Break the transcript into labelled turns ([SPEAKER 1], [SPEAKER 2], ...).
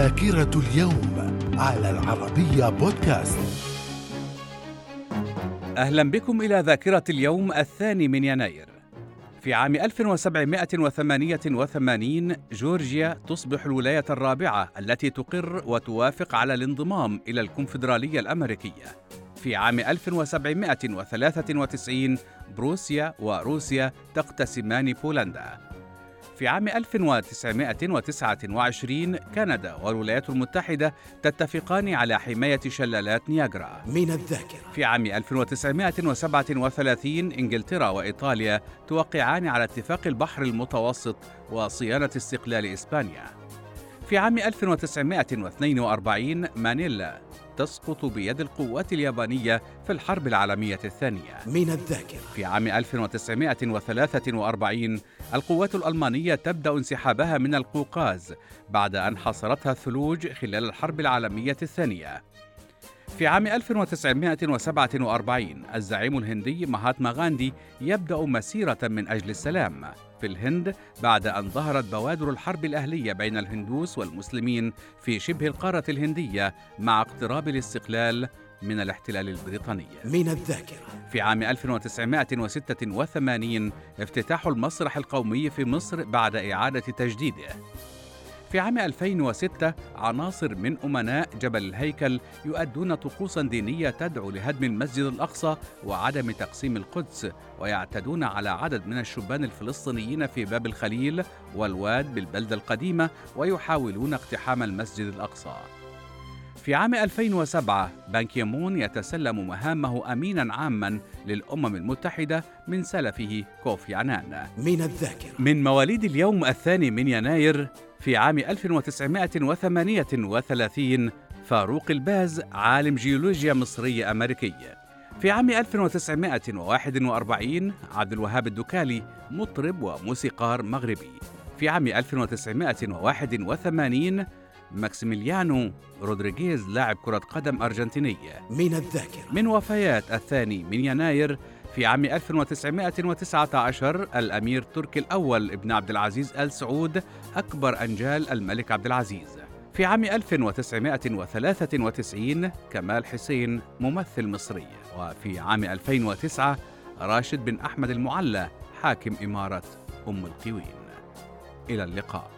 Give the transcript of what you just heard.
[SPEAKER 1] ذاكرة اليوم على العربية بودكاست
[SPEAKER 2] أهلا بكم إلى ذاكرة اليوم الثاني من يناير في عام 1788 جورجيا تصبح الولاية الرابعة التي تقر وتوافق على الانضمام إلى الكونفدرالية الأمريكية. في عام 1793 بروسيا وروسيا تقتسمان بولندا. في عام 1929 كندا والولايات المتحدة تتفقان على حماية شلالات نياجرا.
[SPEAKER 1] من الذاكرة.
[SPEAKER 2] في عام 1937 إنجلترا وإيطاليا توقعان على اتفاق البحر المتوسط وصيانة استقلال إسبانيا. في عام 1942 مانيلا تسقط بيد القوات اليابانية في الحرب العالمية الثانية.
[SPEAKER 1] من الذاكرة.
[SPEAKER 2] في عام 1943 القوات الألمانية تبدأ انسحابها من القوقاز بعد أن حاصرتها الثلوج خلال الحرب العالمية الثانية. في عام 1947 الزعيم الهندي مهاتما غاندي يبدأ مسيرة من أجل السلام في الهند بعد أن ظهرت بوادر الحرب الأهلية بين الهندوس والمسلمين في شبه القارة الهندية مع اقتراب الاستقلال من الاحتلال البريطاني.
[SPEAKER 1] من الذاكرة.
[SPEAKER 2] في عام 1986 افتتاح المسرح القومي في مصر بعد إعادة تجديده. في عام 2006 عناصر من أمناء جبل الهيكل يؤدون طقوسا دينية تدعو لهدم المسجد الأقصى وعدم تقسيم القدس ويعتدون على عدد من الشبان الفلسطينيين في باب الخليل والواد بالبلدة القديمة ويحاولون اقتحام المسجد الأقصى. في عام 2007 بان كيمون يتسلم مهامه أمينا عاما للأمم المتحدة من سلفه كوفي عنان
[SPEAKER 1] من الذاكرة.
[SPEAKER 2] من مواليد اليوم الثاني من يناير في عام 1938 فاروق الباز عالم جيولوجيا مصري أمريكي. في عام 1941 عبد الوهاب الدكالي مطرب وموسيقار مغربي. في عام 1981 ماكسيميليانو رودريغيز لاعب كرة قدم أرجنتيني
[SPEAKER 1] من الذاكرة.
[SPEAKER 2] من وفيات الثاني من يناير في عام 1919 الأمير تركي الأول ابن عبد العزيز آل سعود أكبر أنجال الملك عبد العزيز. في عام 1993 كمال حسين ممثل مصري. وفي عام 2009 راشد بن أحمد المعلى حاكم إمارة أم القوين إلى اللقاء.